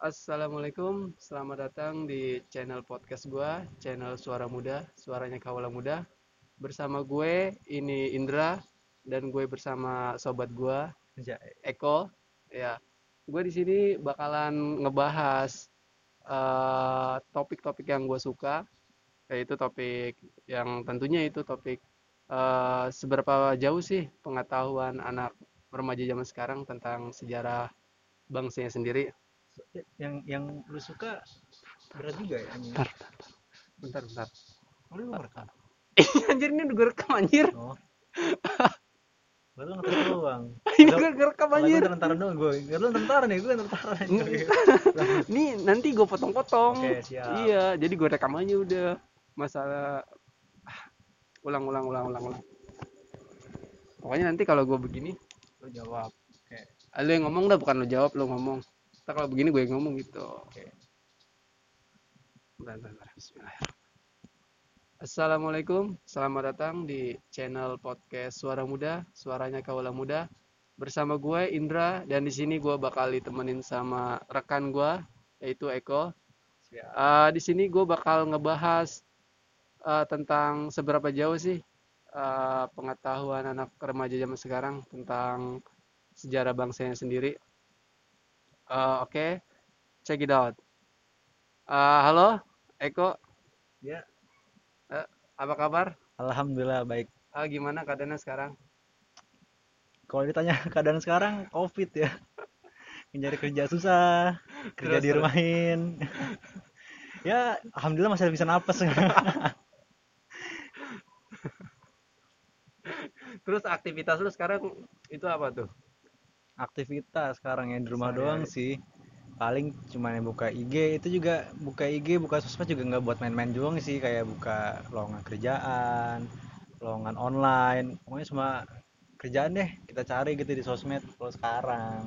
Assalamualaikum, selamat datang di channel podcast gua, channel Suara Muda, suaranya Kawula Muda. Bersama gue ini Indra dan gue bersama sobat gua Eko. Ya, gue di sini bakalan ngebahas eh, topik-topik yang gue suka, yaitu topik yang tentunya itu topik eh, seberapa jauh sih pengetahuan anak remaja zaman sekarang tentang sejarah bangsanya sendiri. Yang yang lu suka berat juga ya anjing. Bentar, bentar, bentar. Oh, lu ngerekam anjir ini udah gue rekam anjir. oh baru ngetes doang Ini gue rekam anjir. gue tentara doang gue lu tentara nih gue tentara nih Nih nanti gue potong-potong. Oke, siap. Iya, jadi gue rekam aja udah. Masalah ah, ulang ulang ulang ulang ulang. Pokoknya nanti kalau gue begini lu jawab oke ah, lu yang ngomong dah bukan lu jawab lu ngomong. Ntar kalau begini gue yang ngomong gitu. oke Bentar, bentar, bentar. Bismillahirrahmanirrahim. Assalamualaikum, selamat datang di channel podcast Suara Muda, suaranya Kaula Muda. Bersama gue Indra dan di sini gue bakal ditemenin sama rekan gue yaitu Eko. Eh, di sini gue bakal ngebahas eh, tentang seberapa jauh sih eh, pengetahuan anak remaja zaman sekarang tentang sejarah bangsanya sendiri. Eh, Oke, check it out. Eh, halo, Eko, ya apa kabar? alhamdulillah baik Ah, gimana keadaannya sekarang? kalau ditanya keadaan sekarang covid ya mencari kerja susah kerja Terus, di rumahin ya alhamdulillah masih bisa napas Terus aktivitas lu sekarang itu apa tuh? Aktivitas sekarang yang di rumah doang sih. Paling cuma yang buka IG itu juga buka IG buka sosmed juga nggak buat main-main doang sih kayak buka lowongan kerjaan lowongan online pokoknya semua kerjaan deh kita cari gitu di sosmed kalau sekarang.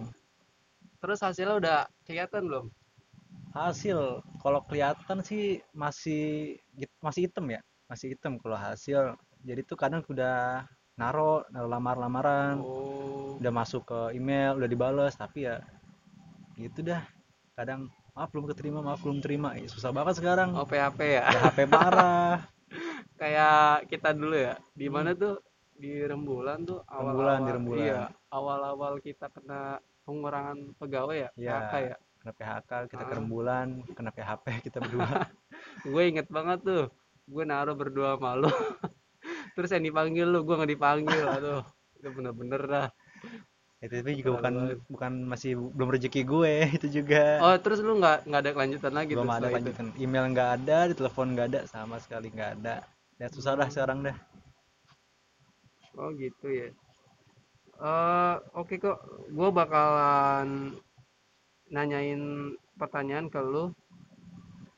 Terus hasilnya udah kelihatan belum? hasil kalau kelihatan sih masih masih hitam ya masih hitam kalau hasil. Jadi tuh kadang udah naro naro lamar-lamaran. Oh, udah masuk ke email udah dibales tapi ya gitu dah. Kadang maaf belum keterima maaf belum terima. Ya, susah banget sekarang. Oh PHP ya? ya HP parah kayak kita dulu ya di mana tuh? Di rembulan tuh awal Rembulan, di Rembulan. iya awal-awal kita kena pengurangan pegawai ya Iya. PHK ya? kena PHK kita Ah. ke rembulan kena PHP kita berdua. Gue inget banget tuh gue naruh berdua malu terus yang dipanggil lu gue nggak dipanggil. Aduh itu bener-bener dah. Itu tapi juga bukan Terlalu. bukan masih belum rezeki gue itu juga. Oh terus lu nggak nggak ada kelanjutan lagi belum ada setelah itu? email nggak ada di telepon nggak ada sama sekali nggak ada. Ya susah dah sekarang dah. Oh gitu ya. Eh oke kok. Gue bakalan nanyain pertanyaan ke lu.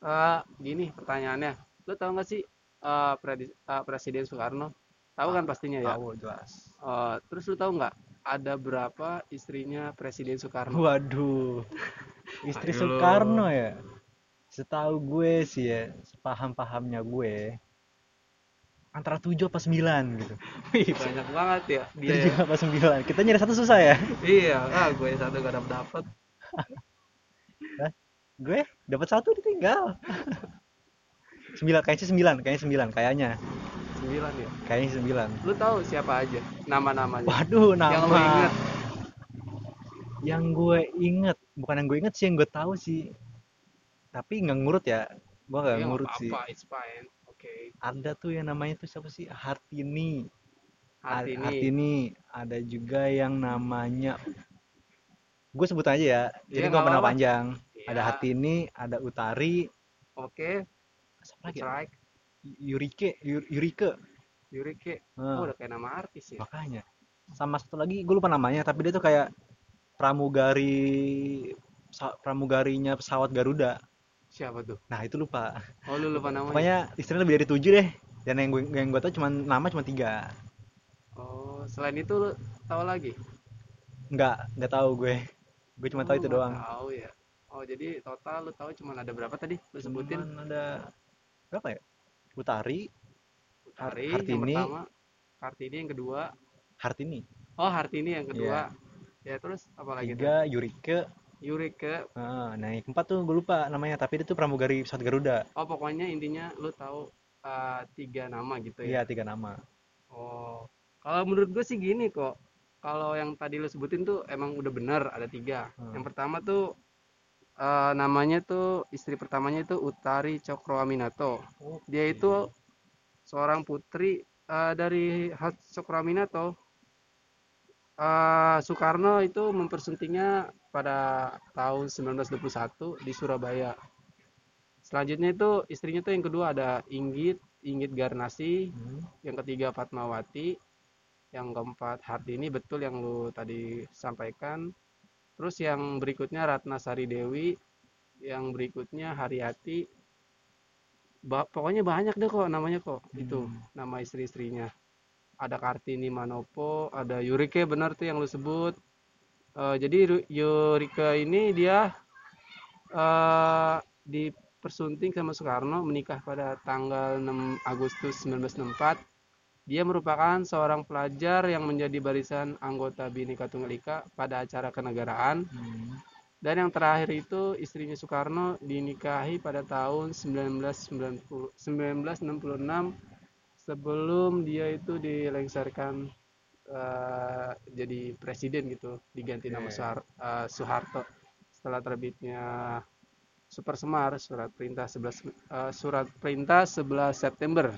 Eh gini pertanyaannya. Lu tahu nggak sih eh, eh, Presiden Soekarno. Tahu kan pastinya ya? tahu jelas. Eh, terus lu tahu nggak ada berapa istrinya Presiden Soekarno? Waduh istri Ayo. Soekarno ya? Setahu gue sih ya sepaham pahamnya gue antara 7 apa 9 gitu. Wih, banyak banget ya dia ya. 7 apa 9 kita nyari satu susah ya? Iya ah gue satu gak dapet dapet gue? Dapat satu ditinggal 9 kayaknya sih 9 kayaknya 9 kayaknya. Sembilan ya? Kayaknya 9 lu tahu siapa aja? Nama-namanya. Waduh nama yang lu inget yang gue inget bukan yang gue inget sih yang gue tahu sih. Tapi nggak ngurut ya. Gue nggak Ya, ngurut sih. apa-apa, it's fine. Oke. ada tuh yang namanya tuh siapa sih? Hartini. Hartini. Hartini. Ada juga yang namanya gue sebut aja ya jadi gue nggak pernah panjang. Iya. ada Hartini ada Utari. Oke. Siapa lagi? Strike. Yurike Yur- Yurike Yurike. Nah, Oh, udah kayak nama artis ya. makanya sama satu lagi gue lupa namanya tapi dia tuh kayak pramugari pramugarinya pesawat Garuda Siapa tuh? nah itu lupa Oh, lu lupa namanya. pokoknya istrinya lebih dari tujuh deh dan yang gue yang gue tahu cuma nama cuma tiga Oh, selain itu lu tahu lagi? nggak nggak tahu gue gue cuma tahu Oh, itu nggak doang Tahu ya. Oh, jadi total lu tahu cuma ada berapa tadi? Lu sebutin. Cuman ada berapa ya Utari Hari Hartini. yang pertama, Kartini yang kedua. Hartini Oh, Hartini yang kedua. Ya terus apa lagi tuh? tiga Yurike Yurike Heeh, nah yang keempat tuh gue lupa namanya tapi dia tuh pramugari pesawat Garuda oh pokoknya intinya lu tahu eh, tiga nama gitu iya ya tiga nama oh kalau menurut gue sih gini kok kalau yang tadi lu sebutin tuh emang udah benar ada tiga Hmm. yang pertama tuh eh, namanya tuh istri pertamanya itu Utari Cokro Aminato dia itu seorang putri eh, dari Cokro Aminato Eh, Soekarno itu mempersuntingnya pada tahun 1921 di Surabaya. Selanjutnya itu istrinya tuh yang kedua ada Inggit, Inggit Garnasi, Hmm. yang ketiga Fatmawati, yang keempat Hartini betul yang lu tadi sampaikan. Terus yang berikutnya Ratna Sari Dewi, yang berikutnya Haryati. Ba- pokoknya banyak deh kok namanya kok itu Hmm. nama istri-istrinya. Ada Kartini Manopo, ada Yurike benar tuh yang lu sebut. Eh, jadi Yurike ini dia eh dipersunting sama Soekarno menikah pada tanggal 6 Agustus 1964. Dia merupakan seorang pelajar yang menjadi barisan anggota Bhinneka Tunggal Ika pada acara kenegaraan. Hmm. Dan yang terakhir itu istrinya Soekarno dinikahi pada tahun 1990 1966 sebelum dia itu dilengsarkan eh, jadi presiden gitu, diganti nama. Soehar- eh, Soeharto setelah terbitnya Super Semar surat perintah 11 eh, surat perintah 11 September.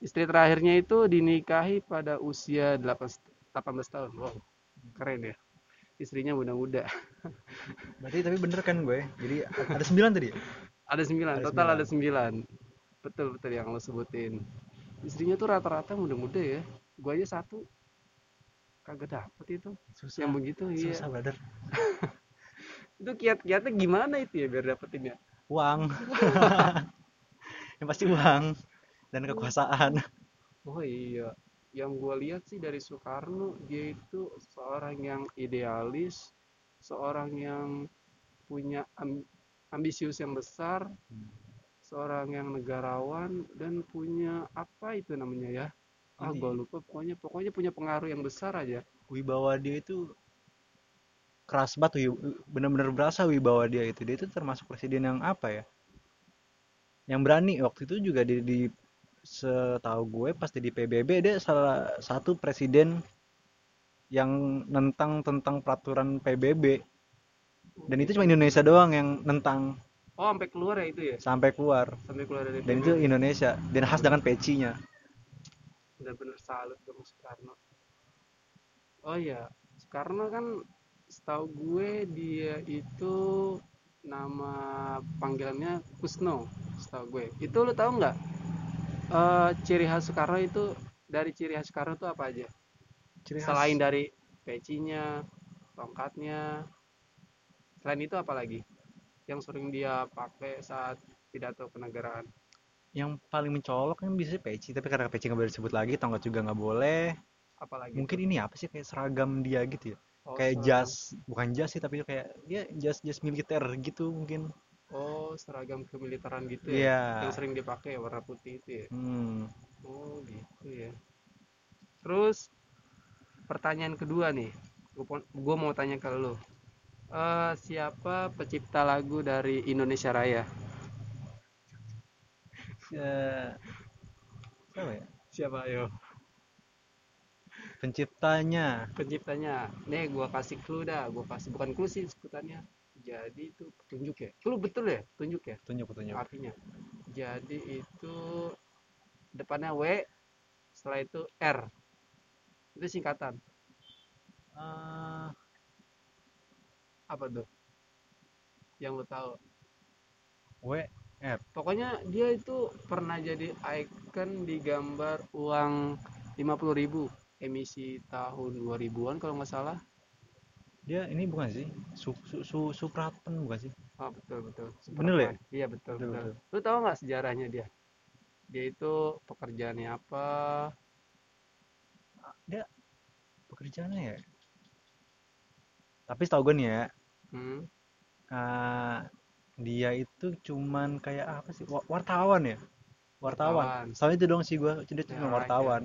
Istri terakhirnya itu dinikahi pada usia 8, 18 tahun. Wow, keren ya. Istrinya muda-muda. berarti tapi bener kan gue jadi ada sembilan tadi ya? Ada sembilan, Ada total sembilan. ada sembilan. Betul betul yang lo sebutin. Istrinya tuh rata-rata muda-muda ya. Gua aja satu kagak dapet itu. susah Yang begitu iya. susah brother Itu kiat-kiatnya gimana itu ya biar dapetinnya? uang yang pasti uang dan kekuasaan. Oh iya. Yang gua lihat sih dari Soekarno dia itu seorang yang idealis, seorang yang punya am- ambisius yang besar, seorang yang negarawan dan punya apa itu namanya ya? Ah, Ini- gua lupa. Pokoknya pokoknya punya pengaruh yang besar aja. wibawa dia itu keras banget bener-bener berasa wibawa dia itu. Dia itu termasuk presiden yang apa ya? Yang berani. Waktu itu juga di, di setahu gue pasti di PBB dia salah satu presiden yang nentang tentang peraturan PBB dan itu cuma Indonesia doang yang nentang Oh, sampai keluar ya itu ya? sampai keluar Sampai keluar dari dan itu Indonesia dan khas dengan pecinya benar-benar salut sama Soekarno. Oh iya, Soekarno kan setahu gue dia itu nama panggilannya Kusno, setahu gue. Itu lo tahu nggak? Eh, ciri khas Soekarno itu dari ciri khas Soekarno itu apa aja? Ciri khas- Selain dari pecinya, tongkatnya, selain itu apa lagi? Yang sering dia pakai saat pidato kenegaraan. yang paling mencolok kan biasanya peci tapi karena peci nggak boleh disebut lagi tongkat juga nggak boleh Apalagi mungkin ini apa sih kayak seragam dia gitu ya Oh, kayak seragam. jas bukan jas sih tapi kayak ya jas jas militer gitu mungkin Oh, seragam kemiliteran gitu ya? iya Yang sering dipakai warna putih itu ya? hmm Oh, gitu ya. Terus pertanyaan kedua nih, gue mau tanya ke lo. Eh, siapa pencipta lagu dari Indonesia Raya? Eh, apa ya Siapa ayo? penciptanya Penciptanya. Nih, gue kasih clue dah. Gue kasih bukan clue sih sebutannya. Jadi itu petunjuk ya. Clue betul ya? Petunjuk ya? tunjuk tunjuk Artinya. Jadi itu depannya W, setelah itu R. Itu singkatan. Ah, Apa tuh? Yang lo tahu? W Pokoknya dia itu pernah jadi icon di gambar uang 50.000 emisi tahun 2000-an kalau nggak salah. Dia ini bukan sih su, su, su, Supratman bukan sih Oh, betul betul. Bener ya? Iya betul Betul, betul. Lu tahu nggak sejarahnya dia? Dia itu pekerjaannya apa? pekerjaannya ya tapi setahu gue nih ya Hmm? ah, dia itu cuman kayak apa sih Wa- wartawan ya wartawan Wartawan. soalnya itu dong sih gue dia Ya, cuma right, wartawan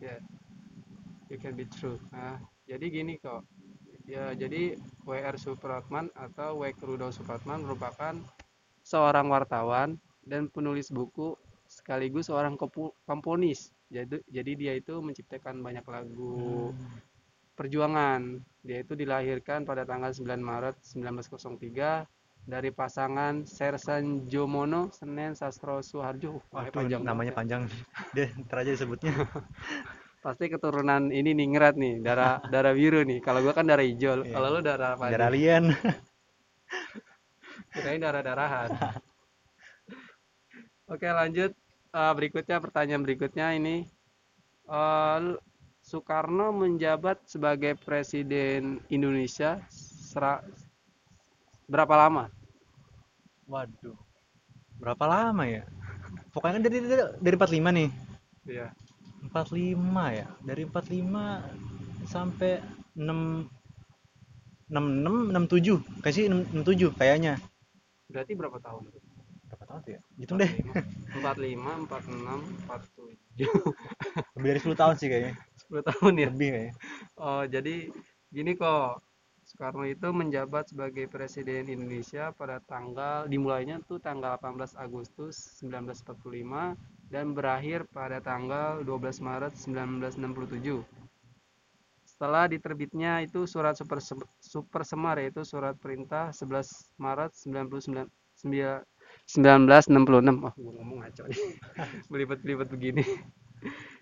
Ya. You can be true. Nah, jadi gini kok. Ya, jadi WR Supratman atau W. Rudolf Supratman merupakan seorang wartawan dan penulis buku sekaligus seorang kompo- komponis. Jadi, jadi dia itu menciptakan banyak lagu perjuangan. Dia itu dilahirkan pada tanggal 9 Maret 1903 dari pasangan Sersan Jomono Senen Sastro Suharjo. Wah, Waduh, panjang namanya ya. panjang. Ntar aja disebutnya. Pasti keturunan ini ningrat nih, darah darah biru nih. Kalau gua kan darah hijau, Iya. kalau lu darah apa? Darah alien. Kirain darah-darahan. Oke, lanjut. Eh, berikutnya pertanyaan berikutnya ini. Lu- Soekarno menjabat sebagai presiden Indonesia sera- berapa lama? Waduh. Berapa lama ya? Pokoknya dari dari, dari 45 nih. Iya. 45 ya. Dari 45 sampai 6 66 67. Kayak sih 67 kayaknya. Berarti berapa tahun? Berapa tahun tuh ya? Hitung deh. 45, 46, 47. Lebih dari 10 tahun sih kayaknya. 10 tahun ya. Lebih kayaknya. Oh, jadi gini kok. Soekarno itu menjabat sebagai presiden Indonesia pada tanggal dimulainya tuh tanggal 18 Agustus 1945 dan berakhir pada tanggal 12 Maret 1967. Setelah diterbitnya itu surat super, super semar yaitu surat perintah 11 Maret 99 sembilan- 1966. Oh, gua ngomong ngaco nih. Belibet-belibet begini.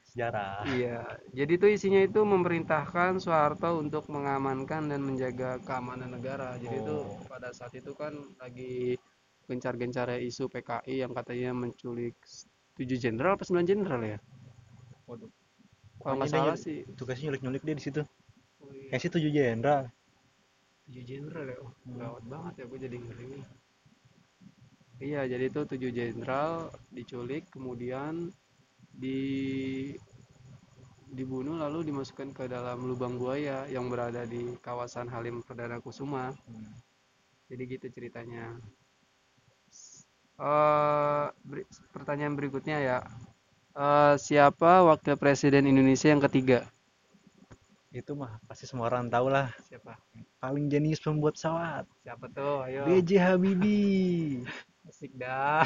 Sejarah. Iya, jadi itu isinya itu memerintahkan Soeharto untuk mengamankan dan menjaga keamanan negara. Jadi itu Oh. pada saat itu kan lagi gencar-gencarnya isu PKI yang katanya menculik 7 jenderal apa 9 jenderal ya? Waduh. Kalau nggak salah sih Tugasnya nyulik-nyulik dia di situ. oh iya, sih 7 jenderal. 7 jenderal ya. Oh, Hmm. gawat banget ya gue jadi ngeri. Iya, jadi itu 7 jenderal diculik kemudian di dibunuh lalu dimasukkan ke dalam lubang buaya yang berada di kawasan Halim Perdana Kusuma. Jadi gitu ceritanya. Eh, beri- pertanyaan berikutnya ya. Eh, siapa wakil presiden Indonesia yang ketiga? Itu mah pasti semua orang tahu lah. Siapa? Paling jenius pembuat pesawat. Siapa tuh? Ayo. B.J. Habibie. Asik dah.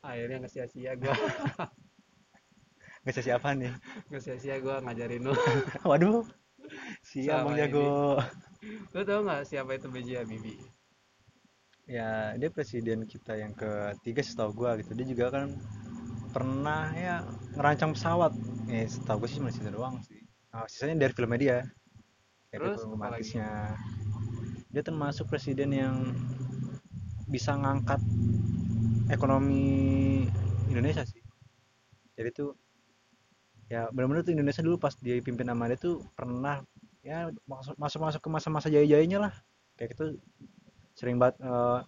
Akhirnya nggak sia-sia gua. Nggak tahu siapa nih. Nggak sia-sia gua ngajarin lu. Waduh. Siap Sama Bang ini. Jago. Lu tau nggak siapa itu B.J. Habibie? Ya, dia presiden kita yang ketiga setahu gua gitu. Dia juga kan pernah ya ngerancang pesawat. Ya, setahu gua sih cuma situ doang sih. Nah, sisanya dari filmnya dia. Kayak Terus, film romantisnya. Dia termasuk presiden yang bisa ngangkat ekonomi Indonesia sih. Jadi tuh ya benar-benar tuh Indonesia dulu pas dia pimpin sama dia tuh pernah ya masuk masuk masuk ke masa-masa jaya-jayanya lah kayak gitu sering banget eh,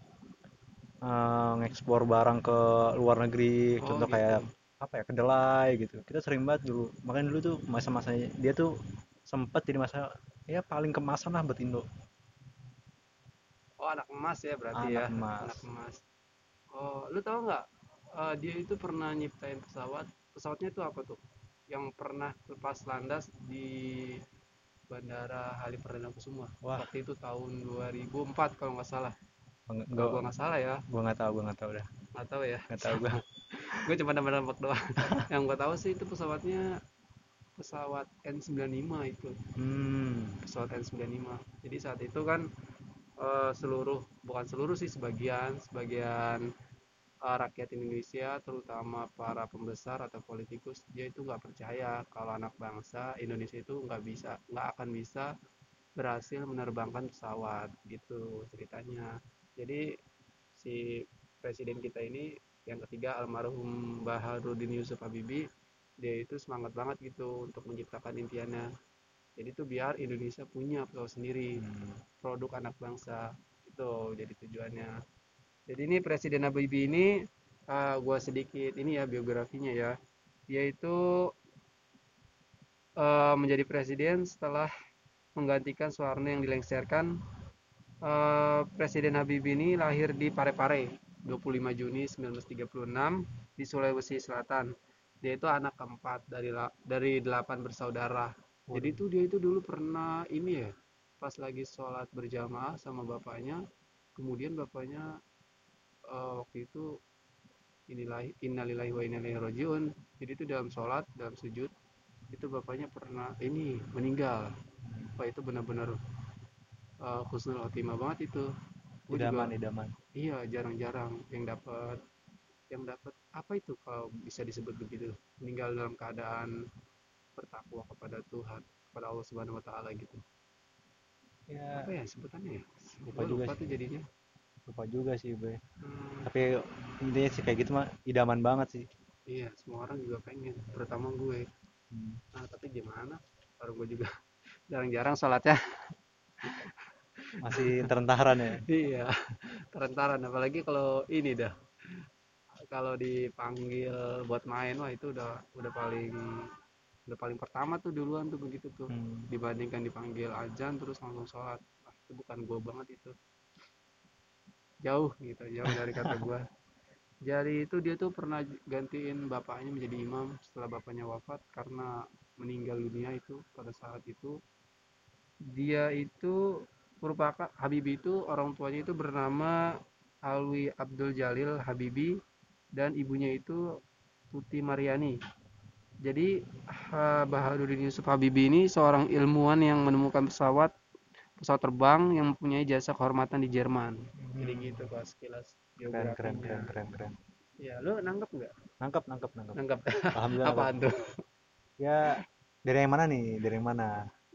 eh, ngekspor barang ke luar negeri Oh, contoh gitu. kayak apa ya kedelai gitu kita sering banget dulu makanya dulu tuh masa-masa dia tuh sempat jadi masa ya paling kemasan lah buat Indo Oh anak emas ya berarti Anak ya. emas. Anak emas. Oh, lu tahu nggak? eh, dia itu pernah nyiptain pesawat. Pesawatnya itu apa tuh? Yang pernah lepas landas di Bandara Halim Perdana Kusuma. Wah. Waktu itu tahun 2004 kalau nggak salah. Nggak- gua gua nggak salah ya, gua nggak tahu gua nggak tahu dah nggak tahu ya. nggak tahu gua gue cuma nembak-nembak doang. Yang gua tahu sih itu pesawatnya pesawat N95 itu. hmm pesawat N95. Jadi saat itu kan eh, seluruh bukan seluruh sih sebagian sebagian eh, rakyat Indonesia terutama para pembesar atau politikus dia itu nggak percaya kalau anak bangsa Indonesia itu nggak bisa nggak akan bisa berhasil menerbangkan pesawat gitu ceritanya. Jadi si presiden kita ini yang ketiga almarhum Baharudin Yusuf Habibie dia itu semangat banget gitu untuk menciptakan impiannya jadi tuh biar Indonesia punya pesawat sendiri Hmm. produk anak bangsa itu jadi tujuannya jadi ini Presiden Habibie ini eh, gua sedikit ini ya biografinya ya. Dia itu eh, menjadi presiden setelah menggantikan Soeharto yang dilengsarkan Eh, Presiden Habibie ini lahir di Parepare 25 Juni 1936 di Sulawesi Selatan. Dia itu anak keempat dari dari delapan bersaudara. Jadi tuh dia itu dulu pernah ini ya pas lagi sholat berjamaah sama bapaknya kemudian bapaknya eh, waktu itu inilah innalillahi wa inna ilaihi rajiun. Jadi itu dalam sholat dalam sujud itu bapaknya pernah ini meninggal. Wah itu benar-benar eh, khusnul khotimah banget itu. Gua juga- idaman idaman. Iya jarang-jarang yang dapat yang dapat apa itu kalau bisa disebut begitu? Meninggal dalam keadaan bertakwa kepada Tuhan kepada Allah Subhanahu Wa Taala gitu. Ya. Apa ya sebutannya ya? Lupa lupa tuh jadinya lupa juga sih gue. Hmm, tapi intinya sih kayak gitu mah idaman banget sih. Iya semua orang juga pengen terutama gue. Hmm. nah tapi gimana? Baru gue juga jarang-jarang sholatnya. Masih terentaran ya? Iya terentaran. Apalagi kalau ini dah. Kalau dipanggil buat main wah itu udah udah paling udah paling pertama tuh duluan tuh begitu tuh. Hmm. dibandingkan dipanggil ajan terus langsung sholat. Wah, itu bukan gua banget itu jauh gitu jauh dari kata gua. Jadi itu dia tuh pernah gantiin bapaknya menjadi imam setelah bapaknya wafat karena meninggal dunia itu pada saat itu. Dia itu merupakan Habibie itu orang tuanya itu bernama Alwi Abdul Jalil Habibi dan ibunya itu Tuti Mariani. Jadi Ha- Bahaduddin Yusuf Habibie ini seorang ilmuwan yang menemukan pesawat pesawat terbang yang mempunyai jasa kehormatan di Jerman. Jadi gitu kok sekilas Hmm. keren keren keren keren keren. Ya lu nangkep nggak? Nangkep nangkep nangkep. Nangkep. Alhamdulillah nangkep. apaan tuh? Ya dari yang mana nih? Dari yang mana?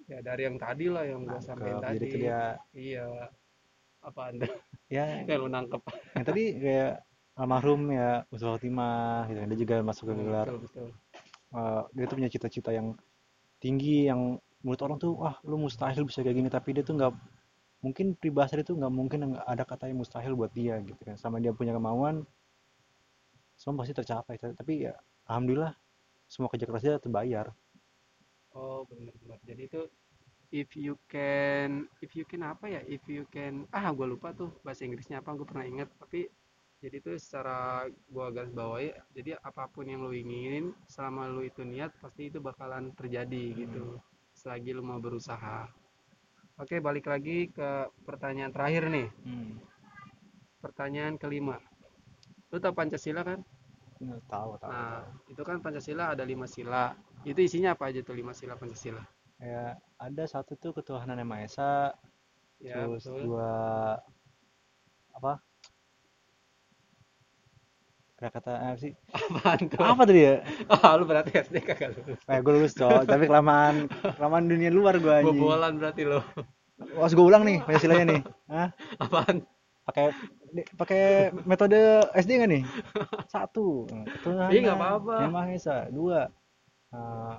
Ya dari yang tadi lah yang gua sampein Nangkep. tadi. jadi itu dia. Iya. Apaan tuh? Ya. Yang lu nangkep. Yang tadi kayak almarhum ya Mustafa Khotimah gitu dia juga masuk ke gelar. Betul betul. Eh, dia tuh punya cita-cita yang tinggi yang menurut orang tuh wah lu mustahil bisa kayak gini. Tapi dia tuh nggak mungkin pribahasa dia tuh nggak mungkin ada kata yang mustahil buat dia gitu kan. Sama dia punya kemauan semua pasti tercapai. Tapi ya alhamdulillah semua kerja kerasnya terbayar Oh benar-benar. Jadi itu if you can if you can apa ya? If you can ah gue lupa tuh bahasa Inggrisnya apa gue pernah ingat. Tapi jadi itu secara gua garis bawahi jadi apa pun yang lu inginin selama lu itu niat pasti itu bakalan terjadi gitu selagi lu mau berusaha. Oke balik lagi ke pertanyaan terakhir nih pertanyaan kelima. Lu tau Pancasila kan? Nggak tahu tahu Nah itu kan Pancasila ada lima sila. Itu isinya apa aja tuh lima sila Pancasila? ya ada satu tuh ketuhanan yang maha esa Ya terus betul. dua apa kata apa sih Apaan tuh? apa tadi ya Ah, lu berarti SD kagak lulus. eh gue lulus cowok tapi kelamaan kelamaan dunia luar gue anjing Bobolan berarti lo. was gue ulang nih Pancasilanya nih Hah? Apaan? pakai pakai metode SD nggak nih satu ketuhanan Iya, nggak apa-apa. yang maha esa dua eh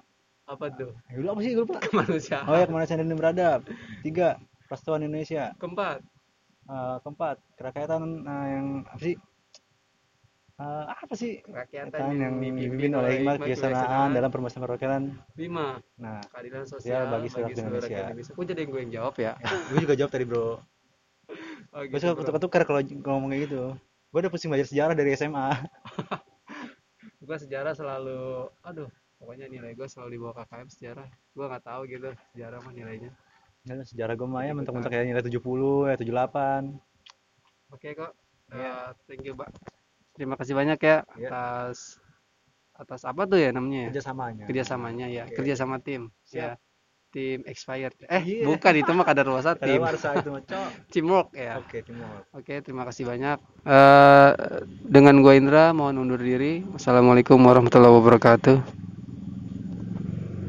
Apa tuh? ya dulu apa sih gue lupa Kemanusiaan. oh ya kemanusiaan dan beradab tiga persatuan Indonesia Keempat. Eh, keempat kerakyatan eh, yang apa sih Eh, apa sih Rakyatan Kerakyatan yang dipimpin oleh hikmat kebijaksanaan dalam permasalahan perwakilan Lima. nah Keadilan Sosial bagi seluruh seluruh Indonesia. rakyat Indonesia. Kok jadi gue yang jawab ya? gue juga jawab tadi bro Oh, gue gitu, suka bro. ketukar kalau ngomong kayak gitu gue udah pusing belajar sejarah dari SMA Gue sejarah selalu, aduh, pokoknya nilai gue selalu di bawah KKM sejarah. Gue nggak tahu gitu sejarah mah nilainya. Ya, sejarah gue mah ya mentok-mentok kayak nilai 70 ya 78 Oke kok. Iya. Eh, thank you, Pak. Terima kasih banyak ya Iya. atas atas apa tuh ya namanya ya? kerjasamanya. Kerjasamanya ya. Oke. kerjasama tim. Ya Siap. tim expired. Eh Iya. bukan itu mah kadar luasa tim. warsa itu mah cok. Teamwork ya. Oke timur oke terima kasih banyak. Eh dengan gua Indra mohon undur diri. Wassalamualaikum warahmatullahi wabarakatuh